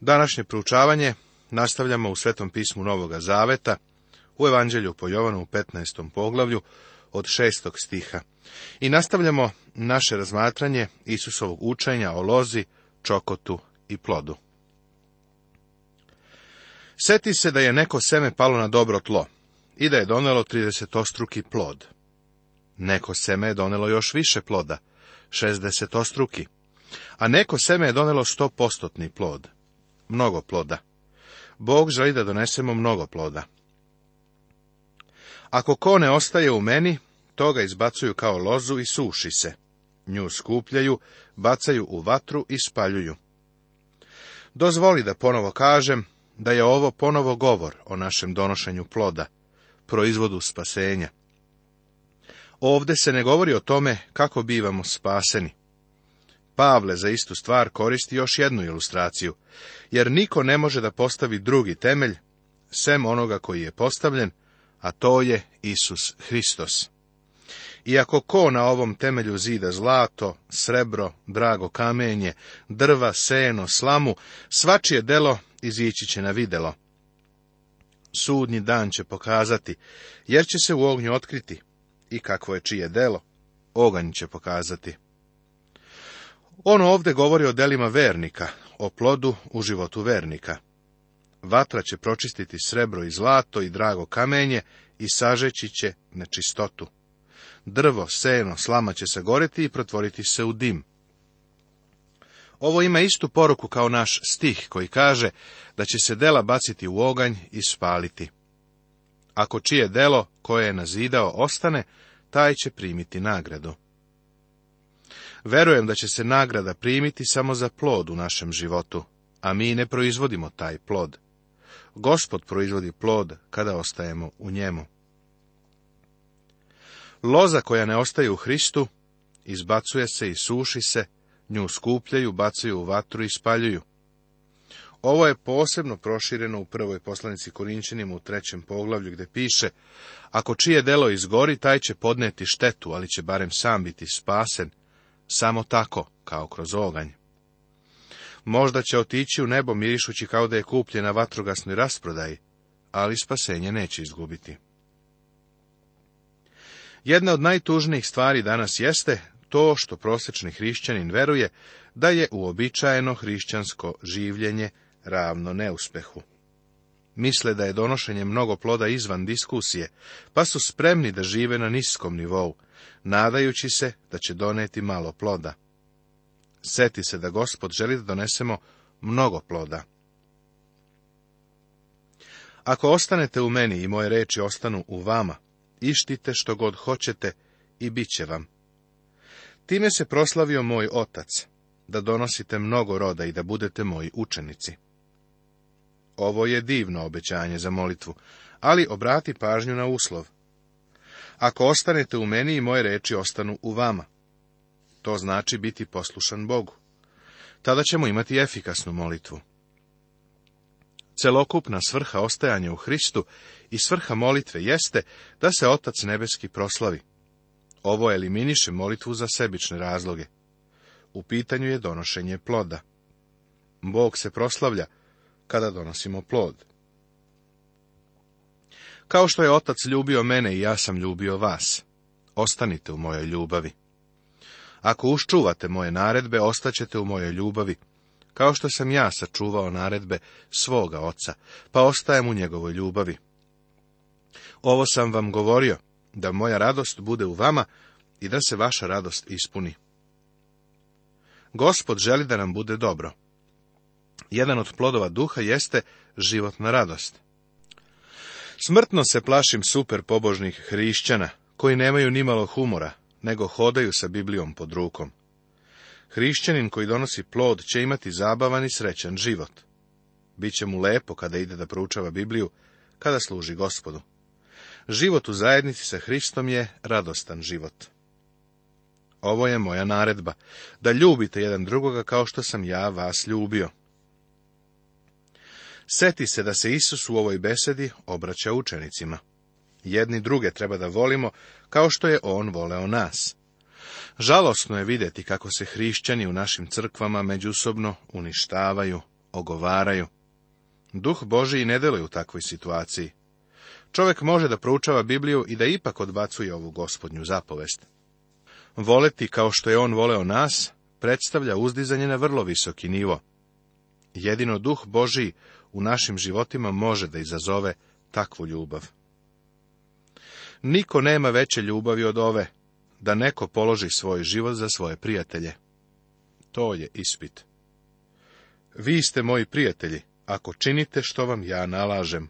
Današnje proučavanje nastavljamo u Svetom pismu Novoga Zaveta, u Evanđelju po Jovanu u 15. poglavlju od 6. stiha. I nastavljamo naše razmatranje Isusovog učenja o lozi, čokotu i plodu. Seti se da je neko seme palo na dobro tlo i da je donelo ostruki plod. Neko seme je donelo još više ploda, ostruki, a neko seme je donelo postotni plod, mnogo ploda. Bog želi da donesemo mnogo ploda. Ako ko ne ostaje u meni, toga izbacuju kao lozu i suši se. Nju skupljaju, bacaju u vatru i spaljuju. Dozvoli da ponovo kažem da je ovo ponovo govor o našem donošenju ploda, proizvodu spasenja. Ovde se ne govori o tome kako bivamo spaseni. Pavle za istu stvar koristi još jednu ilustraciju, jer niko ne može da postavi drugi temelj, sem onoga koji je postavljen, a to je Isus Hristos. Iako ko na ovom temelju zida zlato, srebro, drago kamenje, drva, seno, slamu, svačije delo izići će na videlo. Sudnji dan će pokazati, jer će se u ognju otkriti. I kakvo je čije delo, oganj će pokazati. On ovdje govori o delima vernika, o plodu u životu vernika. Vatra će pročistiti srebro i zlato i drago kamenje i sažeći će nečistotu. Drvo, seno, slama će se goriti i protvoriti se u dim. Ovo ima istu poruku kao naš stih koji kaže da će se dela baciti u oganj i spaliti. Ako čije delo koje je nazidao ostane, taj će primiti nagradu. Verujem da će se nagrada primiti samo za plod u našem životu, a mi ne proizvodimo taj plod. Gospod proizvodi plod kada ostajemo u njemu. Loza koja ne ostaje u Hristu, izbacuje se i suši se, nju skupljaju, bacaju u vatru i spaljuju. Ovo je posebno prošireno u prvoj poslanici korinčinima u trećem poglavlju gdje piše Ako čije delo izgori, taj će podneti štetu, ali će barem sam biti spasen, samo tako, kao kroz oganj. Možda će otići u nebo mirišući kao da je kupljena vatrogasnoj rasprodaj, ali spasenje neće izgubiti. Jedna od najtužnijih stvari danas jeste to što prosječni hrišćanin veruje da je uobičajeno hrišćansko življenje ravno neuspehu. Misle da je donošenje mnogo ploda izvan diskusije, pa su spremni da žive na niskom nivou, nadajući se da će doneti malo ploda. Seti se da gospod želi da donesemo mnogo ploda. Ako ostanete u meni i moje reči ostanu u vama, ištite što god hoćete i bit će vam. Time se proslavio moj otac, da donosite mnogo roda i da budete moji učenici. Ovo je divno obećanje za molitvu, ali obrati pažnju na uslov. Ako ostanete u meni i moje reči ostanu u vama. To znači biti poslušan Bogu. Tada ćemo imati efikasnu molitvu. Celokupna svrha ostajanja u Hristu i svrha molitve jeste da se Otac nebeski proslavi. Ovo eliminiše molitvu za sebične razloge. U pitanju je donošenje ploda. Bog se proslavlja kada donosimo plod. Kao što je otac ljubio mene i ja sam ljubio vas. Ostanite u mojoj ljubavi. Ako uščuvate moje naredbe, ostaćete u mojoj ljubavi, kao što sam ja sačuvao naredbe svoga oca, pa ostajem u njegovoj ljubavi. Ovo sam vam govorio, da moja radost bude u vama i da se vaša radost ispuni. Gospod želi da nam bude dobro. Jedan od plodova duha jeste životna radost. Smrtno se plašim super pobožnih hrišćana, koji nemaju nimalo humora, nego hodaju sa Biblijom pod rukom. Hrišćanin koji donosi plod će imati zabavan i srećan život. Biće mu lepo kada ide da proučava Bibliju, kada služi gospodu. Život u zajednici sa Hristom je radostan život. Ovo je moja naredba, da ljubite jedan drugoga kao što sam ja vas ljubio. Seti se da se Isus u ovoj besedi obraća učenicima. Jedni druge treba da volimo, kao što je On voleo nas. Žalosno je vidjeti kako se hrišćani u našim crkvama međusobno uništavaju, ogovaraju. Duh Boži i ne deluje u takvoj situaciji. Čovek može da proučava Bibliju i da ipak odbacuje ovu gospodnju zapovest. Voleti kao što je on voleo nas, predstavlja uzdizanje na vrlo visoki nivo. Jedino duh Božiji u našim životima može da izazove takvu ljubav. Niko nema veće ljubavi od ove, da neko položi svoj život za svoje prijatelje. To je ispit. Vi ste moji prijatelji, ako činite što vam ja nalažem.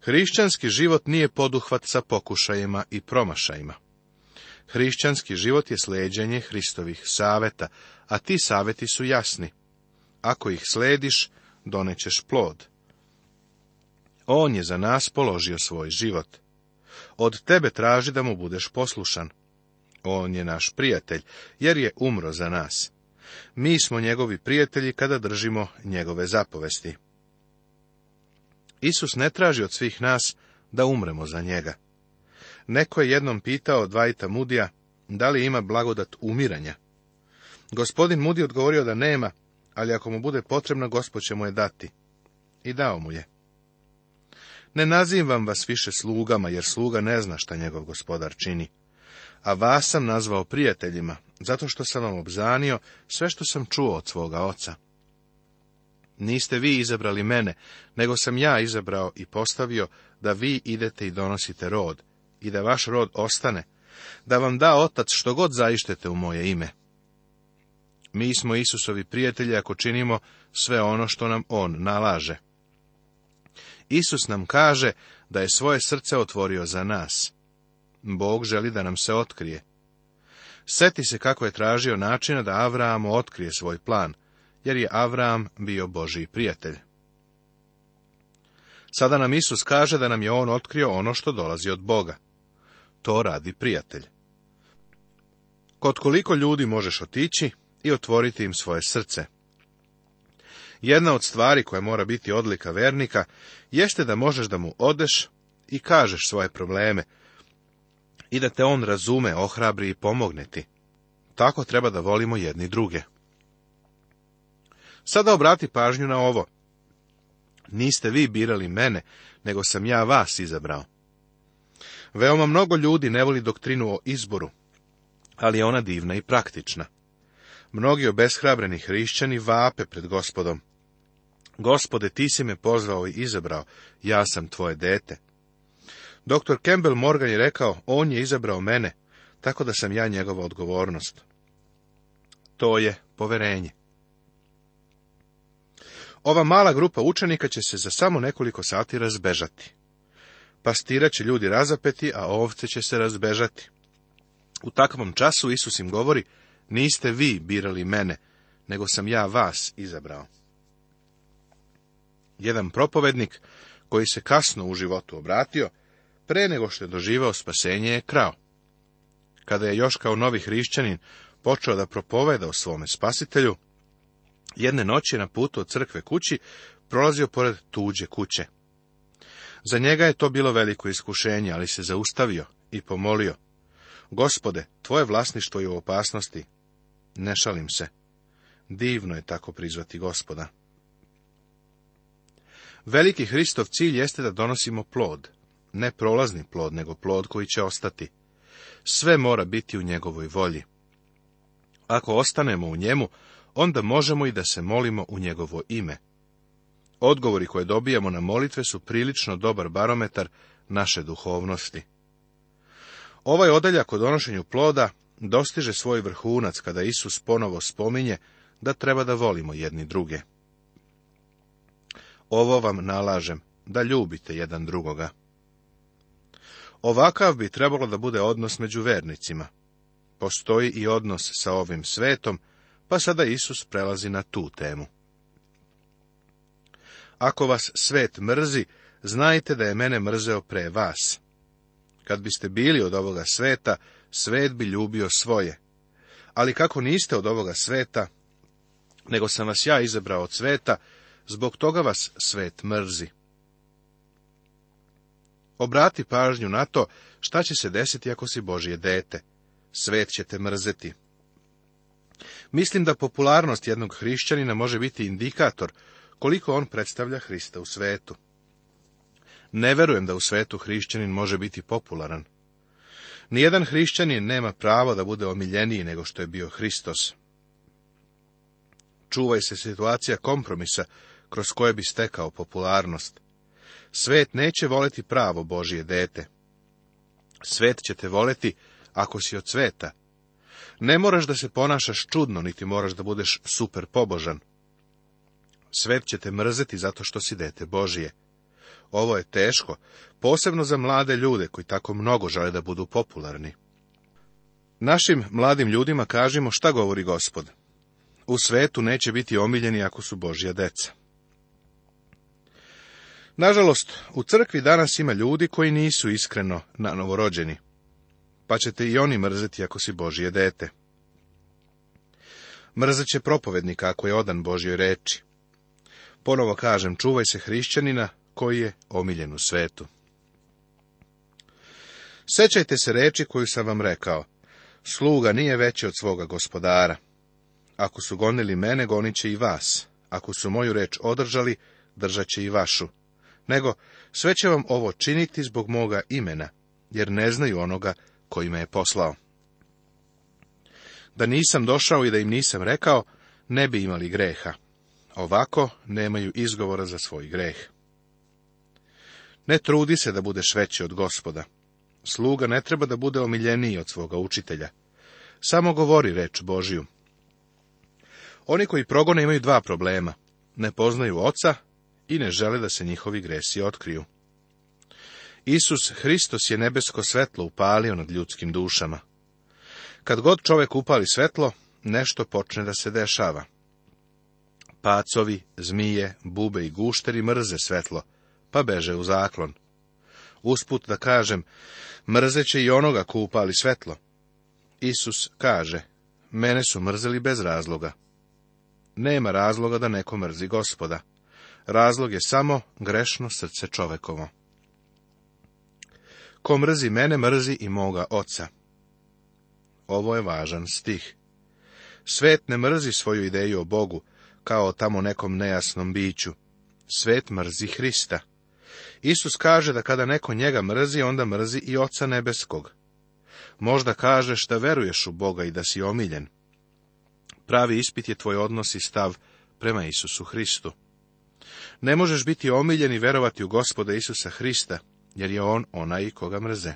Hrišćanski život nije poduhvat sa pokušajima i promašajima. Hrišćanski život je sleđenje Hristovih saveta, a ti saveti su jasni. Ako ih slediš, donećeš plod. On je za nas položio svoj život. Od tebe traži da mu budeš poslušan. On je naš prijatelj, jer je umro za nas. Mi smo njegovi prijatelji kada držimo njegove zapovesti. Isus ne traži od svih nas da umremo za njega. Neko je jednom pitao Dvajta Mudija da li ima blagodat umiranja. Gospodin Mudi odgovorio da nema, ali ako mu bude potrebno, gospod će mu je dati. I dao mu je. Ne nazivam vas više slugama, jer sluga ne zna šta njegov gospodar čini. A vas sam nazvao prijateljima, zato što sam vam obzanio sve što sam čuo od svoga oca. Niste vi izabrali mene, nego sam ja izabrao i postavio da vi idete i donosite rod, i da vaš rod ostane, da vam da otac što god zaištete u moje ime. Mi smo Isusovi prijatelji ako činimo sve ono što nam On nalaže. Isus nam kaže da je svoje srce otvorio za nas. Bog želi da nam se otkrije. Sjeti se kako je tražio načina da Avramu otkrije svoj plan, jer je Avram bio Boži prijatelj. Sada nam Isus kaže da nam je On otkrio ono što dolazi od Boga to radi prijatelj. Kod koliko ljudi možeš otići i otvoriti im svoje srce? Jedna od stvari koja mora biti odlika vernika jeste da možeš da mu odeš i kažeš svoje probleme i da te on razume, ohrabri i pomogne ti. Tako treba da volimo jedni druge. Sada obrati pažnju na ovo. Niste vi birali mene, nego sam ja vas izabrao. Veoma mnogo ljudi ne voli doktrinu o izboru, ali je ona divna i praktična. Mnogi obeshrabreni hrišćani vape pred gospodom. Gospode, ti si me pozvao i izabrao, ja sam tvoje dete. Doktor Campbell Morgan je rekao, on je izabrao mene, tako da sam ja njegova odgovornost. To je poverenje. Ova mala grupa učenika će se za samo nekoliko sati razbežati. Pastira će ljudi razapeti, a ovce će se razbežati. U takvom času Isus im govori, niste vi birali mene, nego sam ja vas izabrao. Jedan propovednik, koji se kasno u životu obratio, pre nego što je doživao spasenje je krao. Kada je još kao novi hrišćanin počeo da propoveda o svome spasitelju, jedne noći na putu od crkve kući prolazio pored tuđe kuće. Za njega je to bilo veliko iskušenje, ali se zaustavio i pomolio. Gospode, tvoje vlasništvo je u opasnosti. Ne šalim se. Divno je tako prizvati gospoda. Veliki Hristov cilj jeste da donosimo plod. Ne prolazni plod, nego plod koji će ostati. Sve mora biti u njegovoj volji. Ako ostanemo u njemu, onda možemo i da se molimo u njegovo ime. Odgovori koje dobijamo na molitve su prilično dobar barometar naše duhovnosti. Ovaj odeljak o donošenju ploda dostiže svoj vrhunac kada Isus ponovo spominje da treba da volimo jedni druge. Ovo vam nalažem, da ljubite jedan drugoga. Ovakav bi trebalo da bude odnos među vernicima. Postoji i odnos sa ovim svetom, pa sada Isus prelazi na tu temu. Ako vas svet mrzi, znajte da je mene mrzeo pre vas. Kad biste bili od ovoga sveta, svet bi ljubio svoje. Ali kako niste od ovoga sveta, nego sam vas ja izabrao od sveta, zbog toga vas svet mrzi. Obrati pažnju na to šta će se desiti ako si Božije dete. Svet će te mrzeti. Mislim da popularnost jednog hrišćanina može biti indikator koliko on predstavlja Hrista u svetu. Ne verujem da u svetu hrišćanin može biti popularan. Nijedan hrišćanin nema pravo da bude omiljeniji nego što je bio Hristos. Čuvaj se situacija kompromisa kroz koje bi stekao popularnost. Svet neće voleti pravo Božije dete. Svet će te voleti ako si od sveta. Ne moraš da se ponašaš čudno, niti moraš da budeš super pobožan. Svet ćete mrzeti zato što si dete Božije. Ovo je teško, posebno za mlade ljude koji tako mnogo žele da budu popularni. Našim mladim ljudima kažemo šta govori gospod. U svetu neće biti omiljeni ako su Božja deca. Nažalost, u crkvi danas ima ljudi koji nisu iskreno na novorođeni, pa ćete i oni mrzeti ako si Božje dete. mrzat će propovednika ako je odan Božjoj reči. Ponovo kažem, čuvaj se hrišćanina koji je omiljen u svetu. Sećajte se reči koju sam vam rekao. Sluga nije veći od svoga gospodara. Ako su gonili mene, gonit će i vas. Ako su moju reč održali, držat će i vašu. Nego, sve će vam ovo činiti zbog moga imena, jer ne znaju onoga koji me je poslao. Da nisam došao i da im nisam rekao, ne bi imali greha, Ovako nemaju izgovora za svoj greh. Ne trudi se da budeš veći od gospoda. Sluga ne treba da bude omiljeniji od svoga učitelja. Samo govori reč Božiju. Oni koji progone imaju dva problema. Ne poznaju oca i ne žele da se njihovi gresi otkriju. Isus Hristos je nebesko svetlo upalio nad ljudskim dušama. Kad god čovek upali svetlo, nešto počne da se dešava. Pacovi, zmije, bube i gušteri mrze svetlo, pa beže u zaklon. Usput da kažem, mrze će i onoga ko upali svetlo. Isus kaže, mene su mrzeli bez razloga. Nema razloga da neko mrzi gospoda. Razlog je samo grešno srce čovekovo. Ko mrzi mene, mrzi i moga oca. Ovo je važan stih. Svet ne mrzi svoju ideju o Bogu, kao tamo nekom nejasnom biću. Svet mrzi Hrista. Isus kaže da kada neko njega mrzi, onda mrzi i Oca Nebeskog. Možda kažeš da veruješ u Boga i da si omiljen. Pravi ispit je tvoj odnos i stav prema Isusu Hristu. Ne možeš biti omiljen i verovati u gospoda Isusa Hrista, jer je on onaj koga mrze.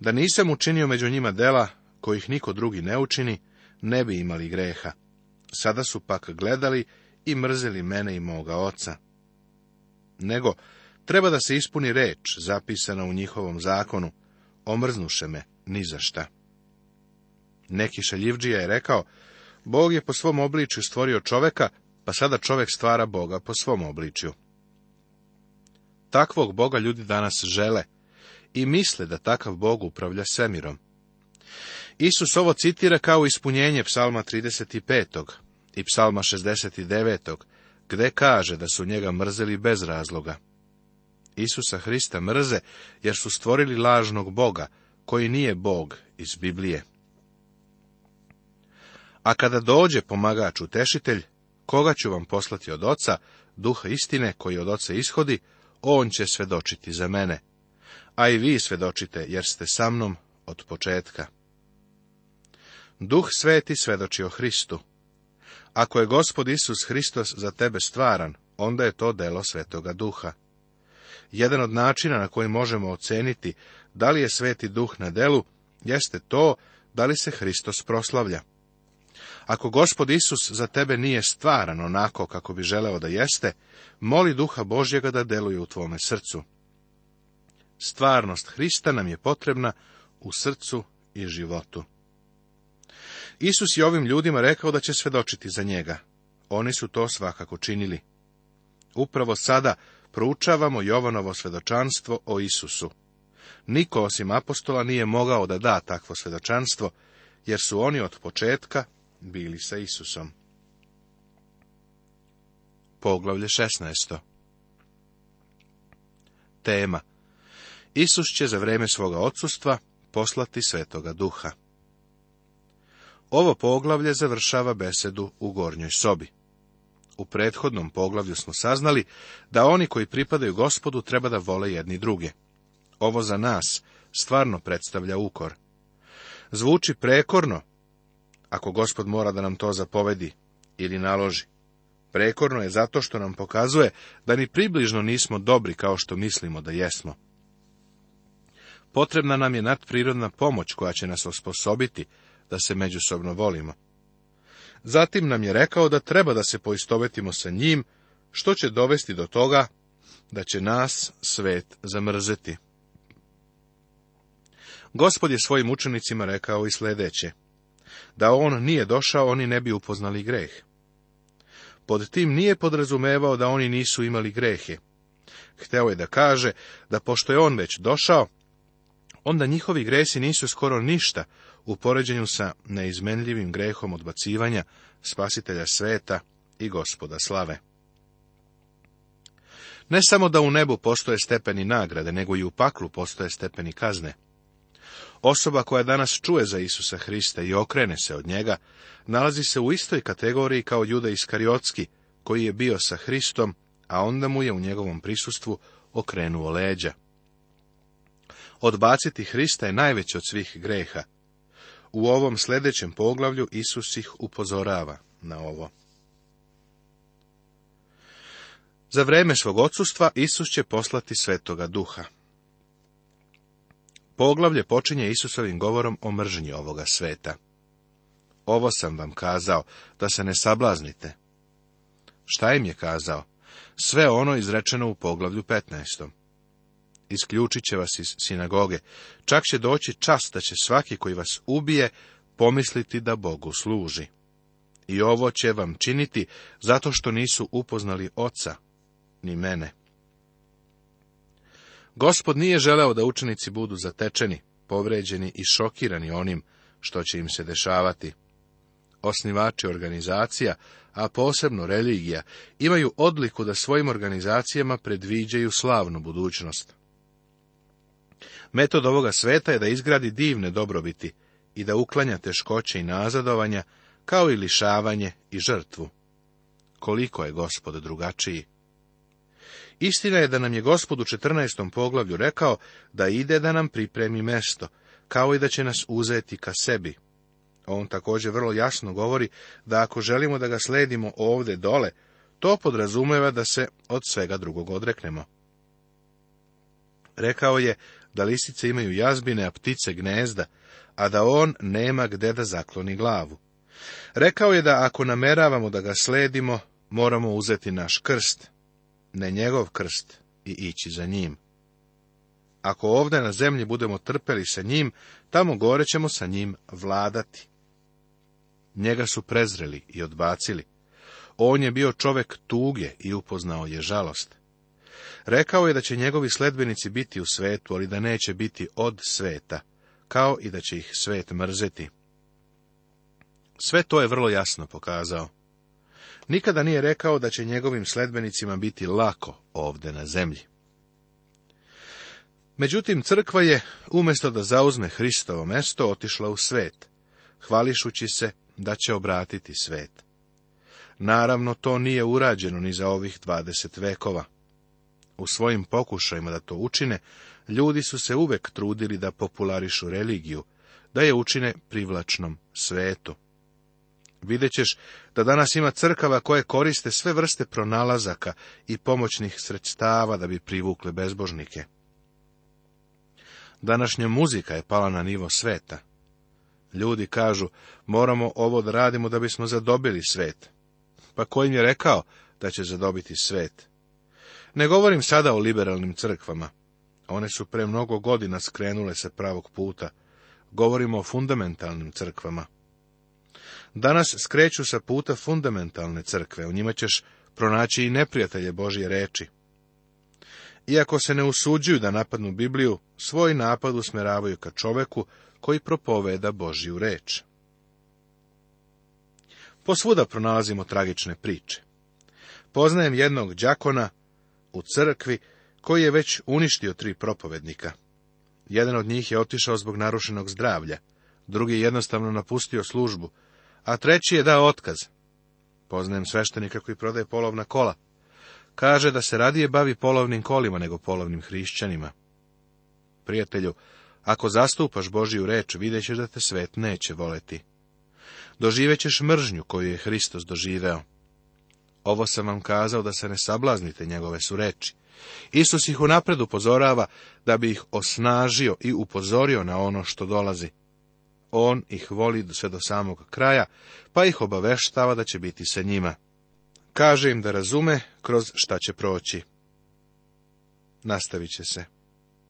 Da nisam učinio među njima dela, kojih niko drugi ne učini, ne bi imali greha. Sada su pak gledali i mrzeli mene i moga oca. Nego, treba da se ispuni reč, zapisana u njihovom zakonu, omrznuše me, ni za šta. Neki šaljivđija je rekao, Bog je po svom obličju stvorio čoveka, pa sada čovek stvara Boga po svom obličju. Takvog Boga ljudi danas žele i misle da takav Bog upravlja svemirom. Isus ovo citira kao ispunjenje psalma 35. i psalma 69. gde kaže da su njega mrzeli bez razloga. Isusa Hrista mrze jer su stvorili lažnog Boga, koji nije Bog iz Biblije. A kada dođe pomagač utešitelj, koga ću vam poslati od oca, duha istine koji od oca ishodi, on će svedočiti za mene. A i vi svedočite, jer ste sa mnom od početka. Duh sveti svedoči o Hristu. Ako je gospod Isus Hristos za tebe stvaran, onda je to delo svetoga duha. Jedan od načina na koji možemo oceniti da li je sveti duh na delu, jeste to da li se Hristos proslavlja. Ako gospod Isus za tebe nije stvaran onako kako bi želeo da jeste, moli duha Božjega da deluje u tvome srcu. Stvarnost Hrista nam je potrebna u srcu i životu. Isus je ovim ljudima rekao da će svedočiti za njega. Oni su to svakako činili. Upravo sada proučavamo Jovanovo svedočanstvo o Isusu. Niko osim apostola nije mogao da da takvo svedočanstvo, jer su oni od početka bili sa Isusom. Poglavlje 16. Tema Isus će za vreme svoga odsustva poslati svetoga duha. Ovo poglavlje završava besedu u gornjoj sobi. U prethodnom poglavlju smo saznali da oni koji pripadaju gospodu treba da vole jedni druge. Ovo za nas stvarno predstavlja ukor. Zvuči prekorno, ako gospod mora da nam to zapovedi ili naloži. Prekorno je zato što nam pokazuje da ni približno nismo dobri kao što mislimo da jesmo. Potrebna nam je nadprirodna pomoć koja će nas osposobiti da se međusobno volimo. Zatim nam je rekao da treba da se poistovetimo sa njim, što će dovesti do toga da će nas svet zamrzeti. Gospod je svojim učenicima rekao i sledeće. Da on nije došao, oni ne bi upoznali greh. Pod tim nije podrazumevao da oni nisu imali grehe. Hteo je da kaže da pošto je on već došao, onda njihovi gresi nisu skoro ništa u poređenju sa neizmenljivim grehom odbacivanja spasitelja sveta i gospoda slave. Ne samo da u nebu postoje stepeni nagrade, nego i u paklu postoje stepeni kazne. Osoba koja danas čuje za Isusa Hrista i okrene se od njega, nalazi se u istoj kategoriji kao Juda Iskariotski, koji je bio sa Hristom, a onda mu je u njegovom prisustvu okrenuo leđa. Odbaciti Hrista je najveći od svih greha, u ovom sljedećem poglavlju Isus ih upozorava na ovo. Za vrijeme svog odsustva Isus će poslati svetoga duha. Poglavlje počinje Isusovim govorom o mržnji ovoga sveta. Ovo sam vam kazao, da se ne sablaznite. Šta im je kazao? Sve ono izrečeno u poglavlju 15 isključit će vas iz sinagoge. Čak će doći čas da će svaki koji vas ubije pomisliti da Bogu služi. I ovo će vam činiti zato što nisu upoznali oca, ni mene. Gospod nije želeo da učenici budu zatečeni, povređeni i šokirani onim što će im se dešavati. Osnivači organizacija, a posebno religija, imaju odliku da svojim organizacijama predviđaju slavnu budućnost. Metod ovoga sveta je da izgradi divne dobrobiti i da uklanja teškoće i nazadovanja, kao i lišavanje i žrtvu. Koliko je gospod drugačiji? Istina je da nam je gospod u 14. poglavlju rekao da ide da nam pripremi mesto, kao i da će nas uzeti ka sebi. On također vrlo jasno govori da ako želimo da ga sledimo ovde dole, to podrazumeva da se od svega drugog odreknemo. Rekao je da lisice imaju jazbine, a ptice gnezda, a da on nema gde da zakloni glavu. Rekao je da ako nameravamo da ga sledimo, moramo uzeti naš krst, ne njegov krst, i ići za njim. Ako ovdje na zemlji budemo trpeli sa njim, tamo gore ćemo sa njim vladati. Njega su prezreli i odbacili. On je bio čovek tuge i upoznao je žalost. Rekao je da će njegovi sledbenici biti u svetu, ali da neće biti od sveta, kao i da će ih svet mrzeti. Sve to je vrlo jasno pokazao. Nikada nije rekao da će njegovim sledbenicima biti lako ovde na zemlji. Međutim, crkva je, umjesto da zauzme Hristovo mesto, otišla u svet, hvališući se da će obratiti svet. Naravno, to nije urađeno ni za ovih dvadeset vekova. U svojim pokušajima da to učine, ljudi su se uvek trudili da popularišu religiju, da je učine privlačnom svetu. Videćeš da danas ima crkava koje koriste sve vrste pronalazaka i pomoćnih sredstava da bi privukle bezbožnike. Današnja muzika je pala na nivo sveta. Ljudi kažu, moramo ovo da radimo da bismo zadobili svet. Pa im je rekao da će zadobiti svet? Ne govorim sada o liberalnim crkvama. One su pre mnogo godina skrenule se pravog puta. Govorimo o fundamentalnim crkvama. Danas skreću sa puta fundamentalne crkve. U njima ćeš pronaći i neprijatelje Božje reči. Iako se ne usuđuju da napadnu Bibliju, svoj napad usmeravaju ka čoveku koji propoveda Božju reč. Posvuda pronalazimo tragične priče. Poznajem jednog đakona u crkvi koji je već uništio tri propovednika. Jedan od njih je otišao zbog narušenog zdravlja, drugi je jednostavno napustio službu, a treći je dao otkaz. Poznajem sveštenika koji prodaje polovna kola. Kaže da se radije bavi polovnim kolima nego polovnim hrišćanima. Prijatelju, ako zastupaš Božiju reč, vidjet ćeš da te svet neće voleti. Doživećeš mržnju koju je Hristos doživeo. Ovo sam vam kazao da se ne sablaznite, njegove su reči. Isus ih unapred upozorava da bi ih osnažio i upozorio na ono što dolazi. On ih voli sve do samog kraja, pa ih obaveštava da će biti sa njima. Kaže im da razume kroz šta će proći. Nastavit će se.